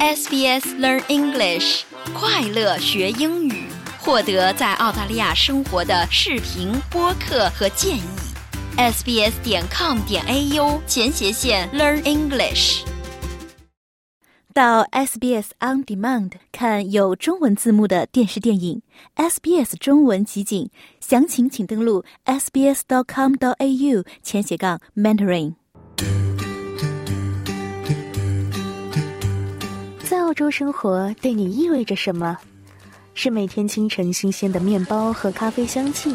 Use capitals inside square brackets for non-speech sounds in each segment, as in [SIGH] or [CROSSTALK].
SBS Learn English，快乐学英语，获得在澳大利亚生活的视频、播客和建议。sbs 点 com 点 au 前斜线 Learn English。到 SBS On Demand 看有中文字幕的电视电影，SBS 中文集锦，详情请登录 sbs.com.au 前斜杠 mentoring。澳洲生活对你意味着什么？是每天清晨新鲜的面包和咖啡香气，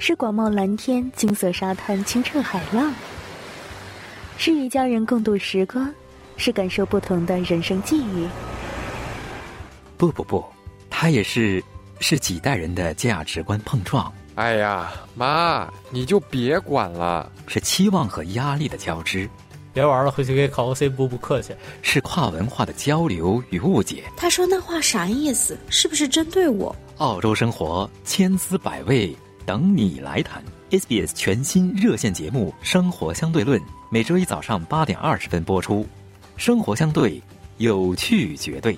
是广袤蓝天、金色沙滩、清澈海浪，是与家人共度时光。是感受不同的人生际遇。不不不，它也是是几代人的价值观碰撞。哎呀，妈，你就别管了。是期望和压力的交织。别玩了，回去给考个 C 补补课去。是跨文化的交流与误解。他说那话啥意思？是不是针对我？澳洲生活千滋百味，等你来谈。SBS 全新热线节目《生活相对论》，每周一早上八点二十分播出。生活相对，有趣绝对。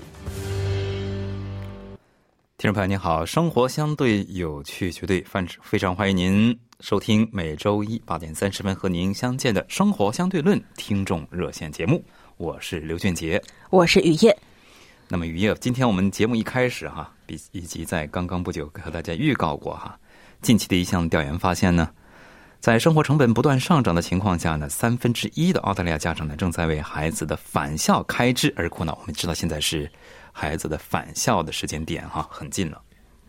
听众朋友您好，生活相对有趣绝对，范非常欢迎您收听每周一八点三十分和您相见的《生活相对论》听众热线节目。我是刘俊杰，我是雨夜。那么雨夜，今天我们节目一开始哈，比以及在刚刚不久和大家预告过哈，近期的一项调研发现呢。在生活成本不断上涨的情况下呢，三分之一的澳大利亚家长呢正在为孩子的返校开支而苦恼。我们知道现在是孩子的返校的时间点哈，很近了。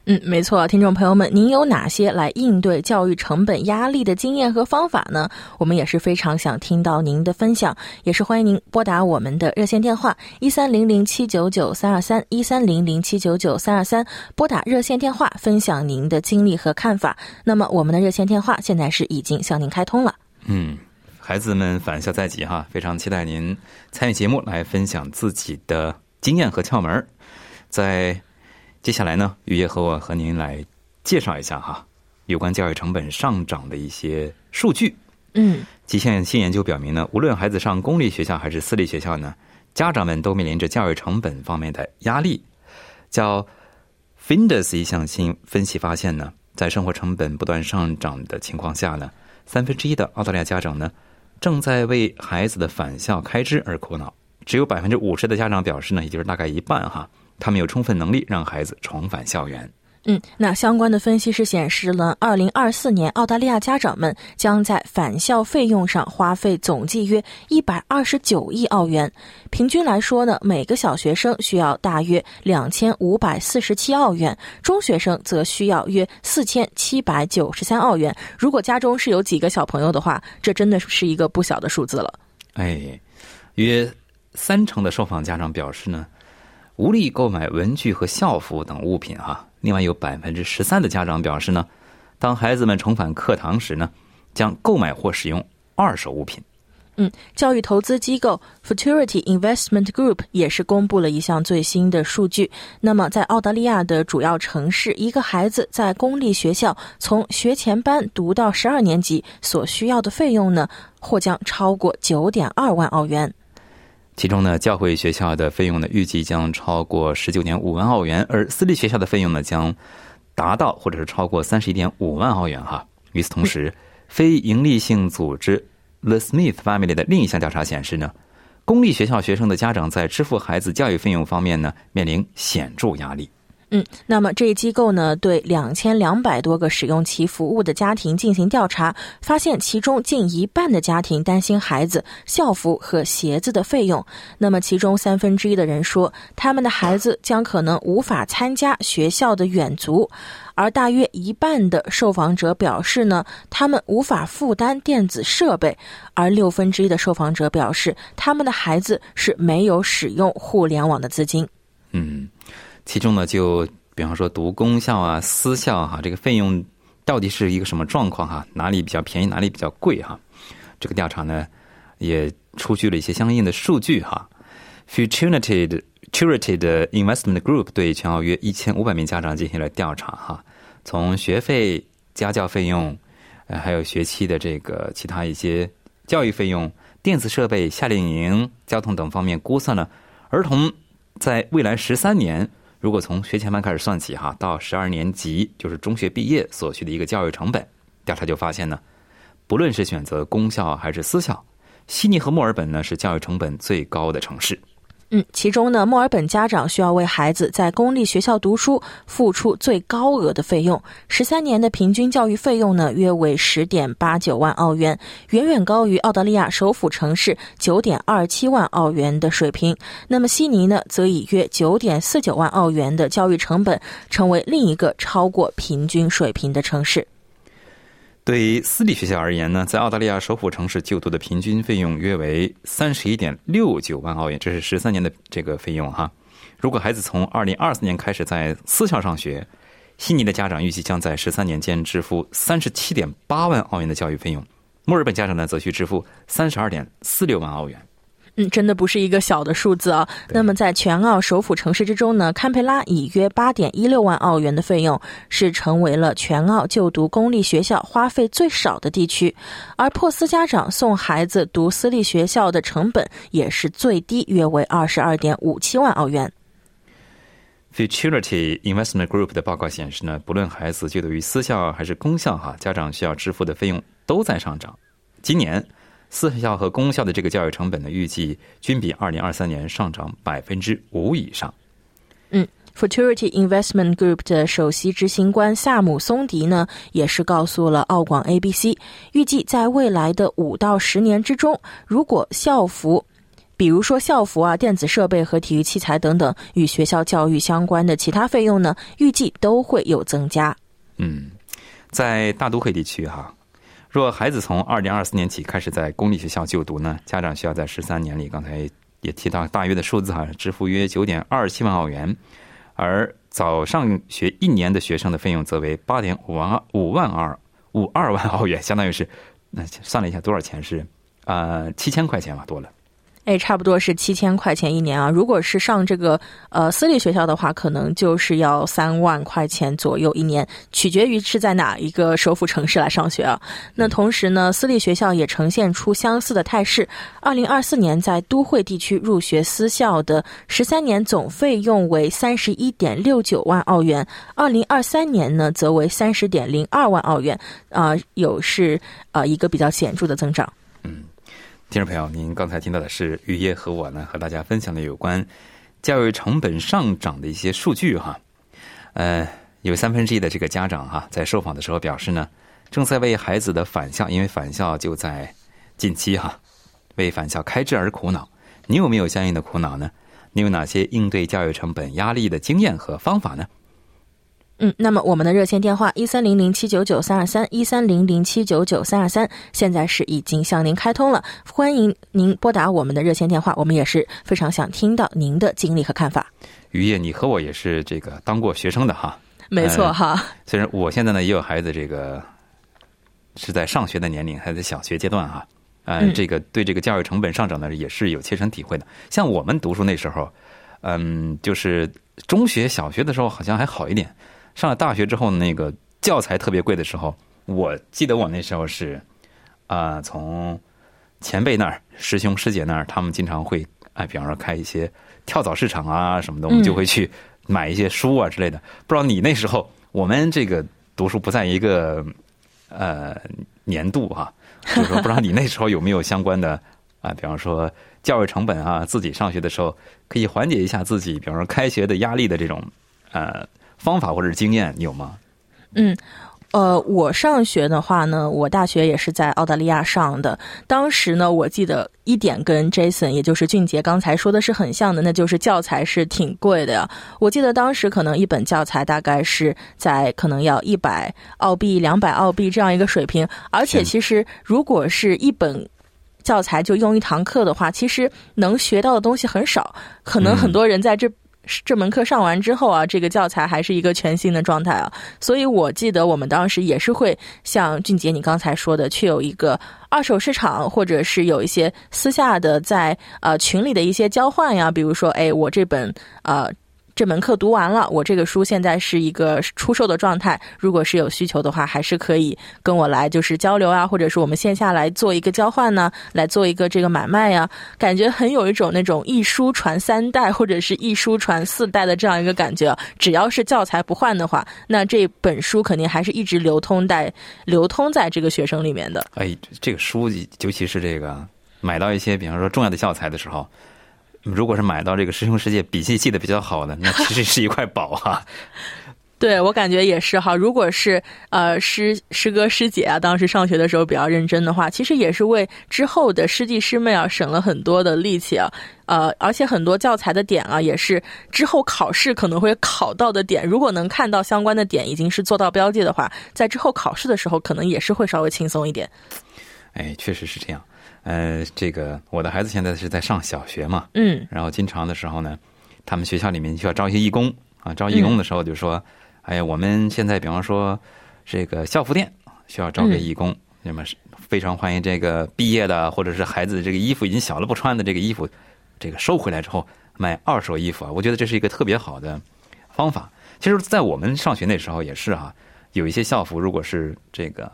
嗯，没错，听众朋友们，您有哪些来应对教育成本压力的经验和方法呢？我们也是非常想听到您的分享，也是欢迎您拨打我们的热线电话一三零零七九九三二三一三零零七九九三二三，拨打热线电话分享您的经历和看法。那么，我们的热线电话现在是已经向您开通了。嗯，孩子们返校在即哈，非常期待您参与节目来分享自己的经验和窍门在。接下来呢，雨夜和我和您来介绍一下哈，有关教育成本上涨的一些数据。嗯，极限新研究表明呢，无论孩子上公立学校还是私立学校呢，家长们都面临着教育成本方面的压力。叫 Findus 一项新分析发现呢，在生活成本不断上涨的情况下呢，三分之一的澳大利亚家长呢，正在为孩子的返校开支而苦恼。只有百分之五十的家长表示呢，也就是大概一半哈。他们有充分能力让孩子重返校园。嗯，那相关的分析是显示了，二零二四年澳大利亚家长们将在返校费用上花费总计约一百二十九亿澳元。平均来说呢，每个小学生需要大约两千五百四十七澳元，中学生则需要约四千七百九十三澳元。如果家中是有几个小朋友的话，这真的是一个不小的数字了。哎，约三成的受访家长表示呢。无力购买文具和校服等物品哈。另外有百分之十三的家长表示呢，当孩子们重返课堂时呢，将购买或使用二手物品。嗯，教育投资机构 Futurity Investment Group 也是公布了一项最新的数据。那么在澳大利亚的主要城市，一个孩子在公立学校从学前班读到十二年级所需要的费用呢，或将超过九点二万澳元。其中呢，教会学校的费用呢，预计将超过十九点五万澳元，而私立学校的费用呢，将达到或者是超过三十一点五万澳元哈。与此同时，非营利性组织 The Smith Family 的另一项调查显示呢，公立学校学生的家长在支付孩子教育费用方面呢，面临显著压力。嗯，那么这一机构呢，对两千两百多个使用其服务的家庭进行调查，发现其中近一半的家庭担心孩子校服和鞋子的费用。那么其中三分之一的人说，他们的孩子将可能无法参加学校的远足，而大约一半的受访者表示呢，他们无法负担电子设备，而六分之一的受访者表示，他们的孩子是没有使用互联网的资金。嗯。其中呢，就比方说读公校啊、私校哈，这个费用到底是一个什么状况哈？哪里比较便宜，哪里比较贵哈？这个调查呢，也出具了一些相应的数据哈。Futurity 的 Futurity 的 Investment Group 对全澳约一千五百名家长进行了调查哈，从学费、家教费用，呃，还有学期的这个其他一些教育费用、电子设备、夏令营、交通等方面估算了。儿童在未来十三年，如果从学前班开始算起哈，到十二年级就是中学毕业所需的一个教育成本，调查就发现呢，不论是选择公校还是私校，悉尼和墨尔本呢是教育成本最高的城市。嗯，其中呢，墨尔本家长需要为孩子在公立学校读书付出最高额的费用，十三年的平均教育费用呢，约为十点八九万澳元，远远高于澳大利亚首府城市九点二七万澳元的水平。那么悉尼呢，则以约九点四九万澳元的教育成本，成为另一个超过平均水平的城市。对于私立学校而言呢，在澳大利亚首府城市就读的平均费用约为三十一点六九万澳元，这是十三年的这个费用哈。如果孩子从二零二四年开始在私校上学，悉尼的家长预计将在十三年间支付三十七点八万澳元的教育费用，墨尔本家长呢则需支付三十二点四六万澳元。嗯，真的不是一个小的数字啊。那么，在全澳首府城市之中呢，堪培拉以约八点一六万澳元的费用，是成为了全澳就读公立学校花费最少的地区。而珀斯家长送孩子读私立学校的成本也是最低，约为二十二点五七万澳元。Futurity Investment Group 的报告显示呢，不论孩子就读于私校还是公校，哈，家长需要支付的费用都在上涨。今年。私校和公校的这个教育成本呢，预计均比二零二三年上涨百分之五以上。嗯，Futurity Investment Group 的首席执行官萨姆松迪呢，也是告诉了澳广 ABC，预计在未来的五到十年之中，如果校服，比如说校服啊、电子设备和体育器材等等与学校教育相关的其他费用呢，预计都会有增加。嗯，在大都会地区哈。若孩子从二零二四年起开始在公立学校就读呢，家长需要在十三年里，刚才也提到大约的数字哈，支付约九点二七万澳元，而早上学一年的学生的费用则为八点五万五万二五二万澳元，相当于是那算了一下多少钱是啊七千块钱吧，多了。哎，差不多是七千块钱一年啊。如果是上这个呃私立学校的话，可能就是要三万块钱左右一年，取决于是在哪一个首府城市来上学啊。那同时呢，私立学校也呈现出相似的态势。二零二四年在都会地区入学私校的十三年总费用为三十一点六九万澳元，二零二三年呢则为三十点零二万澳元，啊，有是啊一个比较显著的增长。听众朋友，您刚才听到的是雨夜和我呢和大家分享的有关教育成本上涨的一些数据哈。呃，有三分之一的这个家长哈在受访的时候表示呢，正在为孩子的返校，因为返校就在近期哈，为返校开支而苦恼。你有没有相应的苦恼呢？你有哪些应对教育成本压力的经验和方法呢？嗯，那么我们的热线电话一三零零七九九三二三一三零零七九九三二三，现在是已经向您开通了，欢迎您拨打我们的热线电话，我们也是非常想听到您的经历和看法。于叶，你和我也是这个当过学生的哈，没错哈。虽然我现在呢也有孩子，这个是在上学的年龄，还在小学阶段哈，嗯，这个对这个教育成本上涨呢也是有切身体会的。像我们读书那时候，嗯，就是中学、小学的时候好像还好一点。上了大学之后，那个教材特别贵的时候，我记得我那时候是啊，从前辈那儿、师兄师姐那儿，他们经常会哎，比方说开一些跳蚤市场啊什么的，我们就会去买一些书啊之类的。不知道你那时候，我们这个读书不在一个呃年度哈，就是说不知道你那时候有没有相关的啊，比方说教育成本啊，自己上学的时候可以缓解一下自己，比方说开学的压力的这种呃。方法或者是经验有吗？嗯，呃，我上学的话呢，我大学也是在澳大利亚上的。当时呢，我记得一点跟 Jason，也就是俊杰刚才说的是很像的，那就是教材是挺贵的呀。我记得当时可能一本教材大概是在可能要一百澳币、两百澳币这样一个水平。而且其实如果是一本教材就用一堂课的话，其实能学到的东西很少。可能很多人在这。这门课上完之后啊，这个教材还是一个全新的状态啊，所以我记得我们当时也是会像俊杰你刚才说的，去有一个二手市场，或者是有一些私下的在呃群里的一些交换呀，比如说，哎，我这本呃。这门课读完了，我这个书现在是一个出售的状态。如果是有需求的话，还是可以跟我来就是交流啊，或者是我们线下来做一个交换呢，来做一个这个买卖呀。感觉很有一种那种一书传三代或者是一书传四代的这样一个感觉。只要是教材不换的话，那这本书肯定还是一直流通在流通在这个学生里面的。哎，这个书尤其是这个买到一些，比方说重要的教材的时候。如果是买到这个师兄师姐笔记记得比较好的，那其实是一块宝哈。[LAUGHS] 对我感觉也是哈。如果是呃师师哥师姐啊，当时上学的时候比较认真的话，其实也是为之后的师弟师妹啊省了很多的力气啊。呃，而且很多教材的点啊，也是之后考试可能会考到的点。如果能看到相关的点已经是做到标记的话，在之后考试的时候，可能也是会稍微轻松一点。哎，确实是这样。呃，这个我的孩子现在是在上小学嘛，嗯，然后经常的时候呢，他们学校里面需要招一些义工啊，招义工的时候就说，哎呀，我们现在比方说这个校服店需要招个义工，那么是非常欢迎这个毕业的或者是孩子这个衣服已经小了不穿的这个衣服，这个收回来之后买二手衣服啊，我觉得这是一个特别好的方法。其实，在我们上学那时候也是哈，有一些校服如果是这个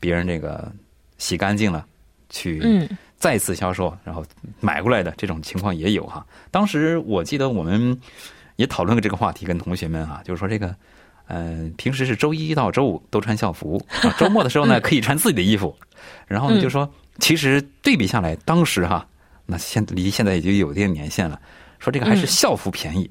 别人这个洗干净了。去再次销售，然后买过来的这种情况也有哈。当时我记得我们也讨论过这个话题，跟同学们啊，就是说这个，呃，平时是周一到周五都穿校服，[LAUGHS] 周末的时候呢可以穿自己的衣服。然后呢就说，其实对比下来，当时哈，那现离现在已经有点年限了，说这个还是校服便宜。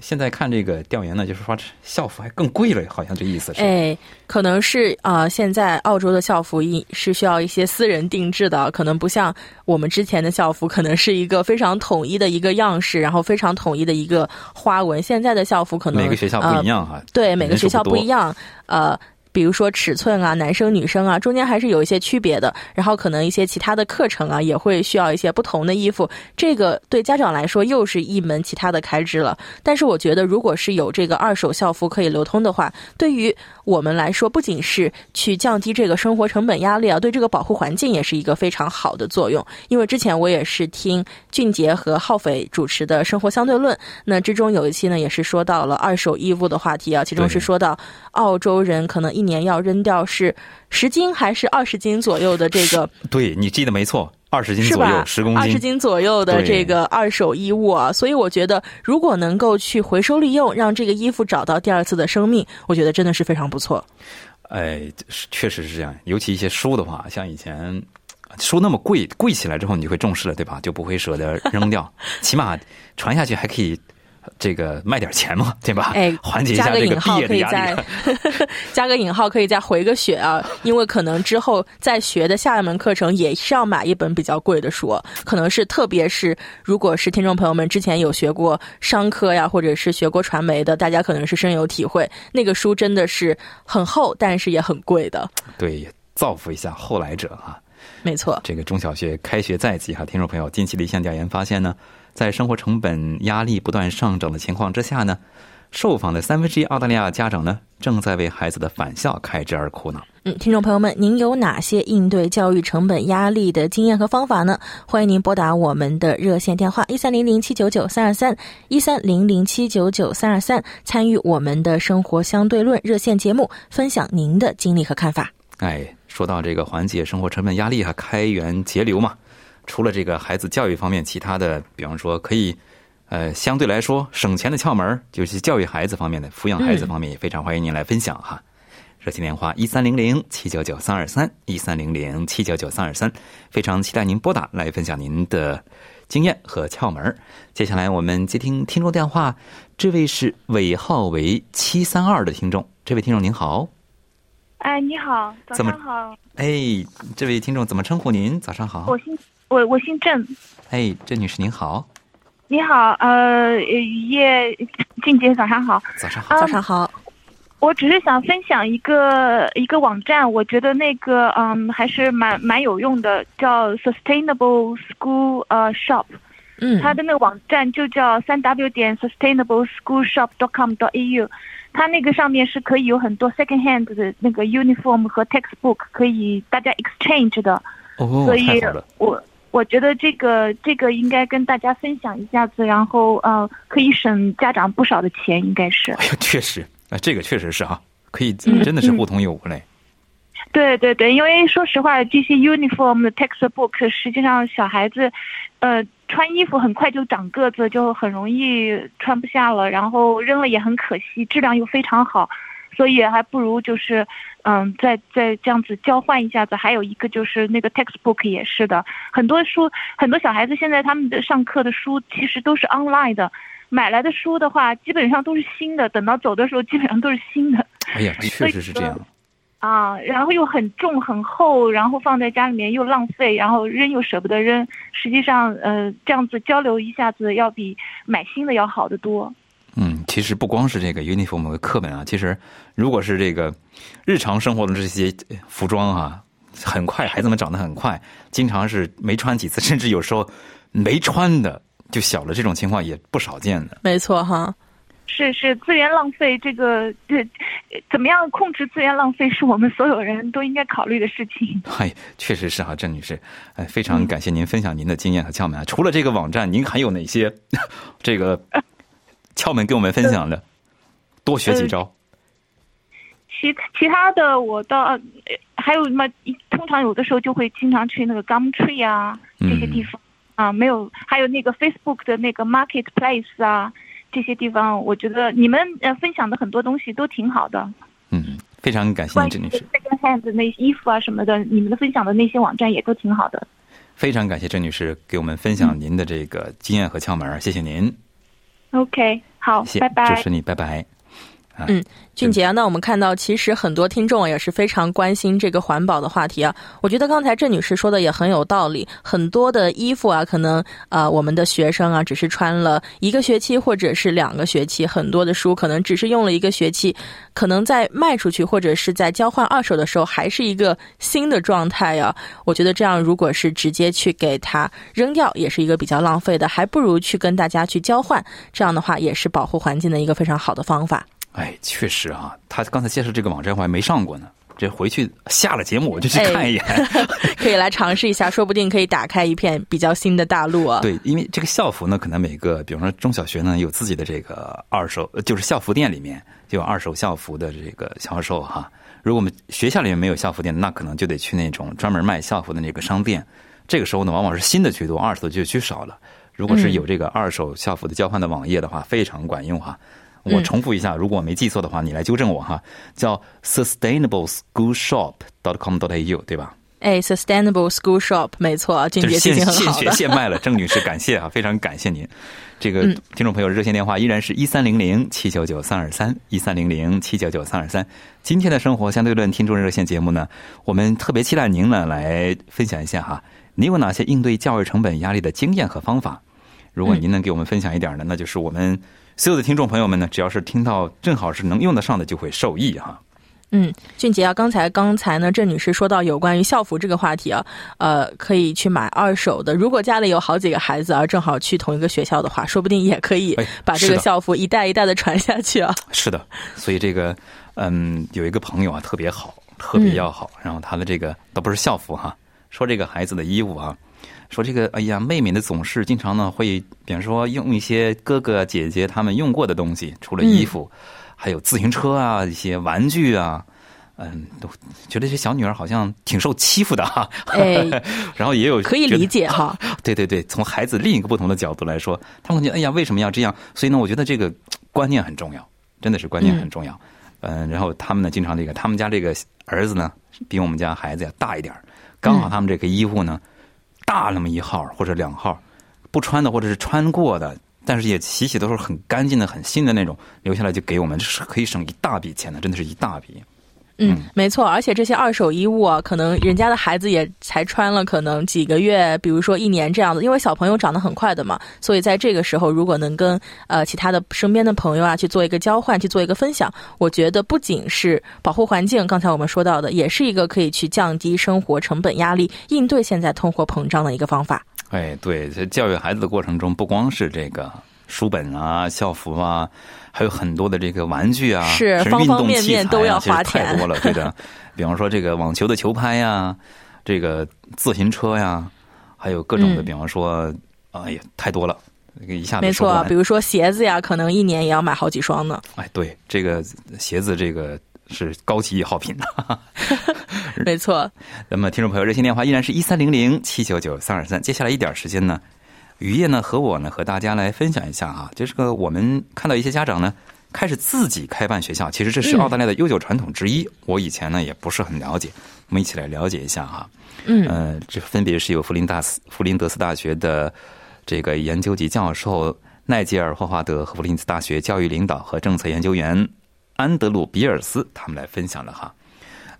现在看这个调研呢，就是说校服还更贵了，好像这意思是。哎，可能是啊，现在澳洲的校服一是需要一些私人定制的，可能不像我们之前的校服，可能是一个非常统一的一个样式，然后非常统一的一个花纹。现在的校服可能每个学校不一样哈，对，每个学校不一样，呃。比如说尺寸啊，男生女生啊，中间还是有一些区别的。然后可能一些其他的课程啊，也会需要一些不同的衣服。这个对家长来说又是一门其他的开支了。但是我觉得，如果是有这个二手校服可以流通的话，对于我们来说，不仅是去降低这个生活成本压力啊，对这个保护环境也是一个非常好的作用。因为之前我也是听俊杰和浩斐主持的《生活相对论》，那之中有一期呢，也是说到了二手衣物的话题啊，其中是说到澳洲人可能一年要扔掉是十斤还是二十斤左右的这个？对你记得没错，二十斤左右，十公斤，二十斤左右的这个二手衣物啊。所以我觉得，如果能够去回收利用，让这个衣服找到第二次的生命，我觉得真的是非常不错。哎，确实是这样。尤其一些书的话，像以前书那么贵，贵起来之后你就会重视了，对吧？就不会舍得扔掉，[LAUGHS] 起码传下去还可以。这个卖点钱嘛，[LAUGHS] 对吧？哎，缓解一下这个毕业的压力。[LAUGHS] 加个引号，可以再回个血啊！因为可能之后再学的下一门课程也是要买一本比较贵的书，可能是特别是如果是听众朋友们之前有学过商科呀，或者是学过传媒的，大家可能是深有体会。那个书真的是很厚，但是也很贵的。对，造福一下后来者啊。没错，这个中小学开学在即哈，听众朋友，近期的一项调研发现呢。在生活成本压力不断上涨的情况之下呢，受访的三分之一澳大利亚家长呢，正在为孩子的返校开支而苦恼。嗯，听众朋友们，您有哪些应对教育成本压力的经验和方法呢？欢迎您拨打我们的热线电话一三零零七九九三二三一三零零七九九三二三，参与我们的生活相对论热线节目，分享您的经历和看法。哎，说到这个缓解生活成本压力哈，开源节流嘛。除了这个孩子教育方面，其他的，比方说可以，呃，相对来说省钱的窍门，就是教育孩子方面的、抚养孩子方面，也非常欢迎您来分享哈。热线电话一三零零七九九三二三一三零零七九九三二三，非常期待您拨打来分享您的经验和窍门。接下来我们接听听众电话，这位是尾号为七三二的听众，这位听众您好。哎，你好，早上好。哎，这位听众怎么称呼您？早上好。我姓。我我姓郑，哎，郑女士您好，你好，呃，叶静姐早上好，早上好，早上好，我只是想分享一个一个网站，我觉得那个嗯还是蛮蛮有用的，叫 Sustainable School 呃 Shop，嗯，它的那个网站就叫三 W 点 Sustainable School Shop dot com dot EU，它那个上面是可以有很多 second hand 的那个 uniform 和 textbook 可以大家 exchange 的，哦，所以我。我觉得这个这个应该跟大家分享一下子，然后呃，可以省家长不少的钱，应该是。哎呀，确实，啊，这个确实是哈，可以嗯真的是互通有无嘞。对对对，因为说实话，这些 uniform 的 textbook 实际上小孩子，呃，穿衣服很快就长个子，就很容易穿不下了，然后扔了也很可惜，质量又非常好，所以还不如就是，嗯，再再这样子交换一下子。还有一个就是那个 textbook 也是的，很多书，很多小孩子现在他们的上课的书其实都是 online 的，买来的书的话基本上都是新的，等到走的时候基本上都是新的。哎呀，[LAUGHS] 确实是这样。啊，然后又很重很厚，然后放在家里面又浪费，然后扔又舍不得扔。实际上，呃，这样子交流一下子要比买新的要好得多。嗯，其实不光是这个 uniform 的课本啊，其实如果是这个日常生活的这些服装啊，很快孩子们长得很快，经常是没穿几次，甚至有时候没穿的就小了，这种情况也不少见的。没错哈。是是，资源浪费这个这怎么样控制资源浪费，是我们所有人都应该考虑的事情。嗨，[LAUGHS] 确实是哈，郑女士，哎，非常感谢您分享您的经验和窍门啊。除了这个网站，您还有哪些 [LAUGHS] 这个窍门跟我们分享的？多学几招。其其他的我倒呃还有什么？通常有的时候就会经常去那个 Gumtree 啊这些地方、啊，没有，还有那个 Facebook 的那个 Marketplace 啊这些地方，我觉得你们呃分享的很多东西都挺好的。嗯，非常感谢郑女士。second hand 的那衣服啊什么的，你们的分享的那些网站也都挺好的。非常感谢郑女士给我们分享您的这个经验和窍门儿，谢谢您，OK，好，谢，拜拜支。持你，拜拜。啊嗯，俊杰啊，那我们看到，其实很多听众也是非常关心这个环保的话题啊。我觉得刚才郑女士说的也很有道理，很多的衣服啊，可能呃我们的学生啊只是穿了一个学期或者是两个学期，很多的书可能只是用了一个学期，可能在卖出去或者是在交换二手的时候还是一个新的状态啊、我觉得这样如果是直接去给它扔掉，也是一个比较浪费的，还不如去跟大家去交换，这样的话也是保护环境的一个非常好的方法。哎，确实啊，他刚才介绍这个网站我还没上过呢，这回去下了节目我就去哎看一眼。[LAUGHS] 可以来尝试一下，说不定可以打开一片比较新的大陆啊。对，因为这个校服呢，可能每个，比方说中小学呢，有自己的这个二手，呃就是校服店里面就有二手校服的这个销售哈。如果我们学校里面没有校服店，那可能就得去那种专门卖校服的那个商店。这个时候呢，往往是新的居多，二手的就居少了。如果是有这个二手校服的交换的网页的话，非常管用哈。我重复一下，如果我没记错的话，你来纠正我哈，叫 sustainableschoolshop.com.au 对吧？哎，Sustainable School Shop，没错，俊杰记性很现学。现卖了，郑女士，感谢啊，非常感谢您。这个嗯听众朋友热线电话依然是一三零零七九九三二三一三零零七九九三二三。今天的生活相对论听众热线节目呢，我们特别期待您呢来分享一下哈，您有哪些应对教育成本压力的经验和方法？如果您能给我们分享一点呢，那就是我们所有的听众朋友们呢，只要是听到正好是能用得上的，就会受益哈。嗯，俊杰啊，刚才刚才呢，郑女士说到有关于校服这个话题啊，呃，可以去买二手的。如果家里有好几个孩子啊，正好去同一个学校的话，说不定也可以哎把这个校服一代一代的传下去啊。[LAUGHS] 是的，所以这个嗯，有一个朋友啊，特别好，特别要好。然后他的这个倒不是校服哈，说这个孩子的衣物啊，说这个哎呀，妹妹呢总是经常呢会，比方说用一些哥哥姐姐他们用过的东西，除了衣服，还有自行车啊，一些玩具啊。嗯，都觉得这小女儿好像挺受欺负的哈，哎，[LAUGHS] 然后也有可以理解哈。[LAUGHS] 对对对，从孩子另一个不同的角度来说，他们会觉得哎呀，为什么要这样？所以呢，我觉得这个观念很重要，真的是观念很重要。嗯、然后他们呢，经常这个，他们家这个儿子呢，比我们家孩子要大一点儿刚好他们这个衣服呢，大那么一号或者两号，不穿的或者是穿过的。但是也洗洗都是很干净的、很新的那种，留下来就给我们，是可以省一大笔钱的，真的是一大笔。嗯，没错，而且这些二手衣物啊，可能人家的孩子也才穿了可能几个月，比如说一年这样子，因为小朋友长得很快的嘛，所以在这个时候，如果能跟呃其他的身边的朋友啊去做一个交换，去做一个分享，我觉得不仅是保护环境，刚才我们说到的，也是一个可以去降低生活成本压力、应对现在通货膨胀的一个方法。哎，对，在教育孩子的过程中，不光是这个书本啊、校服啊，还有很多的这个玩具啊，是方方面面都要花钱太多了，对的。[LAUGHS] 比方说这个网球的球拍呀，这个自行车呀，还有各种的，嗯比方说，哎呀，太多了，这个一下子没错，比如说鞋子呀，可能一年也要买好几双呢。哎，对，这个鞋子这个是高级好品的。[LAUGHS] 没错，那么，听众朋友，热线电话依然是一三零零七九九三二三。接下来一点时间呢，雨夜呢和我呢和大家来分享一下啊，就是个我们看到一些家长呢开始自己开办学校，其实这是嗯澳大利亚的悠久传统之一。我以前呢也不是很了解，我们一起来了解一下哈。嗯呃，这分别是由弗林大斯弗林德斯大学的这个研究级教授奈吉尔霍华德和弗林斯大学教育领导和政策研究员安德鲁比尔斯他们来分享的哈。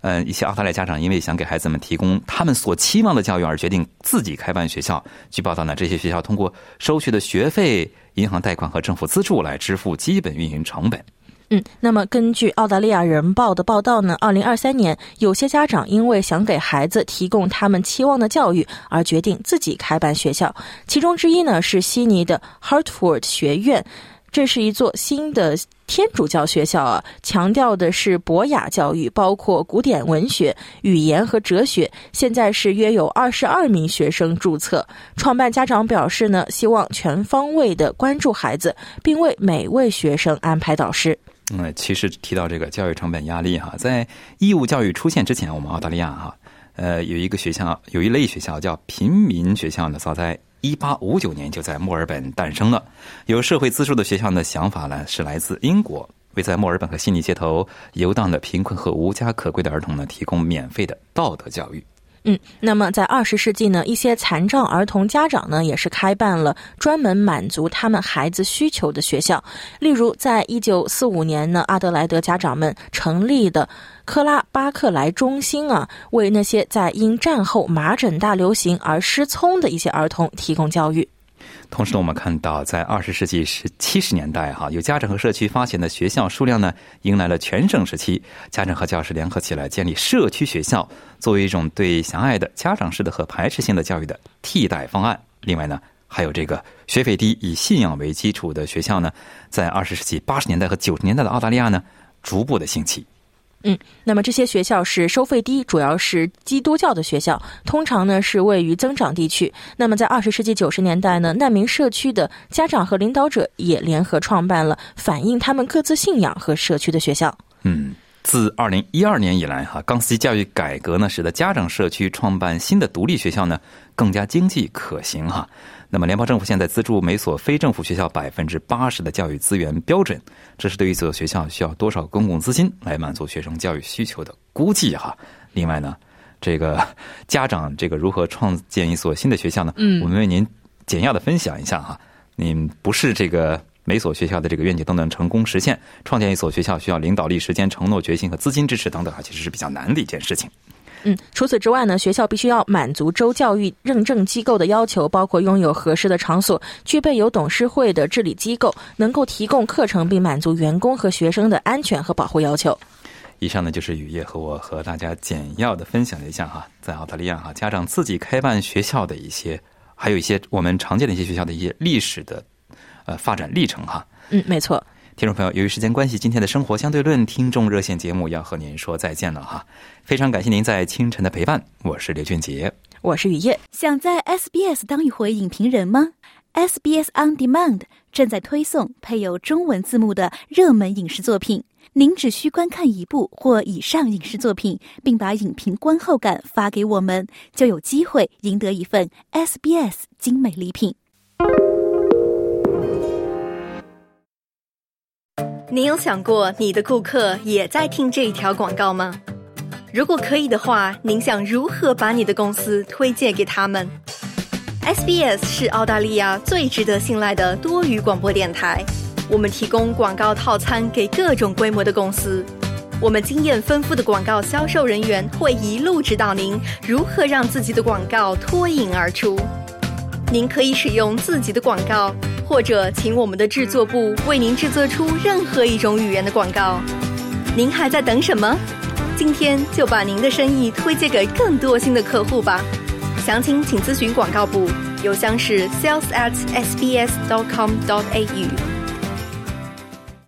呃，一些澳大利亚家长因为想给孩子们提供他们所期望的教育而决定自己开办学校。据报道呢，这些学校通过收取的学费、银行贷款和政府资助来支付基本运营成本。嗯，那么根据澳大利亚人报的报道呢，二零二三年有些家长因为想给孩子提供他们期望的教育，而决定自己开办学校。其中之一呢是悉尼的 Hartford 学院，这是一座新的天主教学校啊，强调的是博雅教育，包括古典文学、语言和哲学。现在是约有二十二名学生注册。创办家长表示呢，希望全方位的关注孩子，并为每位学生安排导师。嗯，其实提到这个教育成本压力哈，在义务教育出现之前，我们澳大利亚哈，呃，有一个学校，有一类学校叫平民学校呢，早在一八五九年就在墨尔本诞生了。有社会资助的学校呢，想法呢是来自英国，为在墨尔本和悉尼街头游荡的贫困和无家可归的儿童呢，提供免费的道德教育。嗯，那么在二十世纪呢，一些残障儿童家长呢，也是开办了专门满足他们孩子需求的学校。例如，在一九四五年呢，阿德莱德家长们成立的克拉巴克莱中心啊，为那些在因战后麻疹大流行而失聪的一些儿童提供教育。同时呢，我们看到，在二十世纪十七十年代，哈，有家长和社区发现的学校数量呢，迎来了全盛时期。家长和教师联合起来建立社区学校，作为一种对狭隘的家长式的和排斥性的教育的替代方案。另外呢，还有这个学费低、以信仰为基础的学校呢，在二十世纪八十年代和九十年代的澳大利亚呢，逐步的兴起。嗯，那么这些学校是收费低，主要是基督教的学校，通常呢是位于增长地区。那么在二十世纪九十年代呢，难民社区的家长和领导者也联合创办了反映他们各自信仰和社区的学校。嗯，自二零一二年以来，哈，钢丝教育改革呢，使得家长社区创办新的独立学校呢，更加经济可行哈。那么，联邦政府现在资助每所非政府学校百分之八十的教育资源标准，这是对于一所学校需要多少公共资金来满足学生教育需求的估计哈。另外呢，这个家长这个如何创建一所新的学校呢？嗯我们为您简要的分享一下哈。您不是这个每所学校的这个愿景都能成功实现，创建一所学校需要领导力、时间、承诺、决心和资金支持等等啊，其实是比较难的一件事情。嗯，除此之外呢，学校必须要满足州教育认证机构的要求，包括拥有合适的场所，具备有董事会的治理机构，能够提供课程，并满足员工和学生的安全和保护要求。以上呢就是雨夜和我和大家简要的分享了一下哈，在澳大利亚哈家长自己开办学校的一些，还有一些我们常见的一些学校的一些历史的呃发展历程哈。嗯，没错。听众朋友，由于时间关系，今天的生活相对论听众热线节目要和您说再见了哈。非常感谢您在清晨的陪伴，我是刘俊杰。我是雨夜。想在 SBS 当一回影评人吗？SBS On Demand 正在推送配有中文字幕的热门影视作品。您只需观看一部或以上影视作品，并把影评观后感发给我们，就有机会赢得一份 SBS 精美礼品。您有想过你的顾客也在听这一条广告吗？如果可以的话，您想如何把你的公司推荐给他们？SBS 是澳大利亚最值得信赖的多语广播电台。我们提供广告套餐给各种规模的公司。我们经验丰富的广告销售人员会一路指导您如何让自己的广告脱颖而出。您可以使用自己的广告，或者请我们的制作部为您制作出任何一种语言的广告。您还在等什么？今天就把您的生意推荐给更多新的客户吧。详情请咨询广告部，邮箱是 sales at sbs dot com dot au。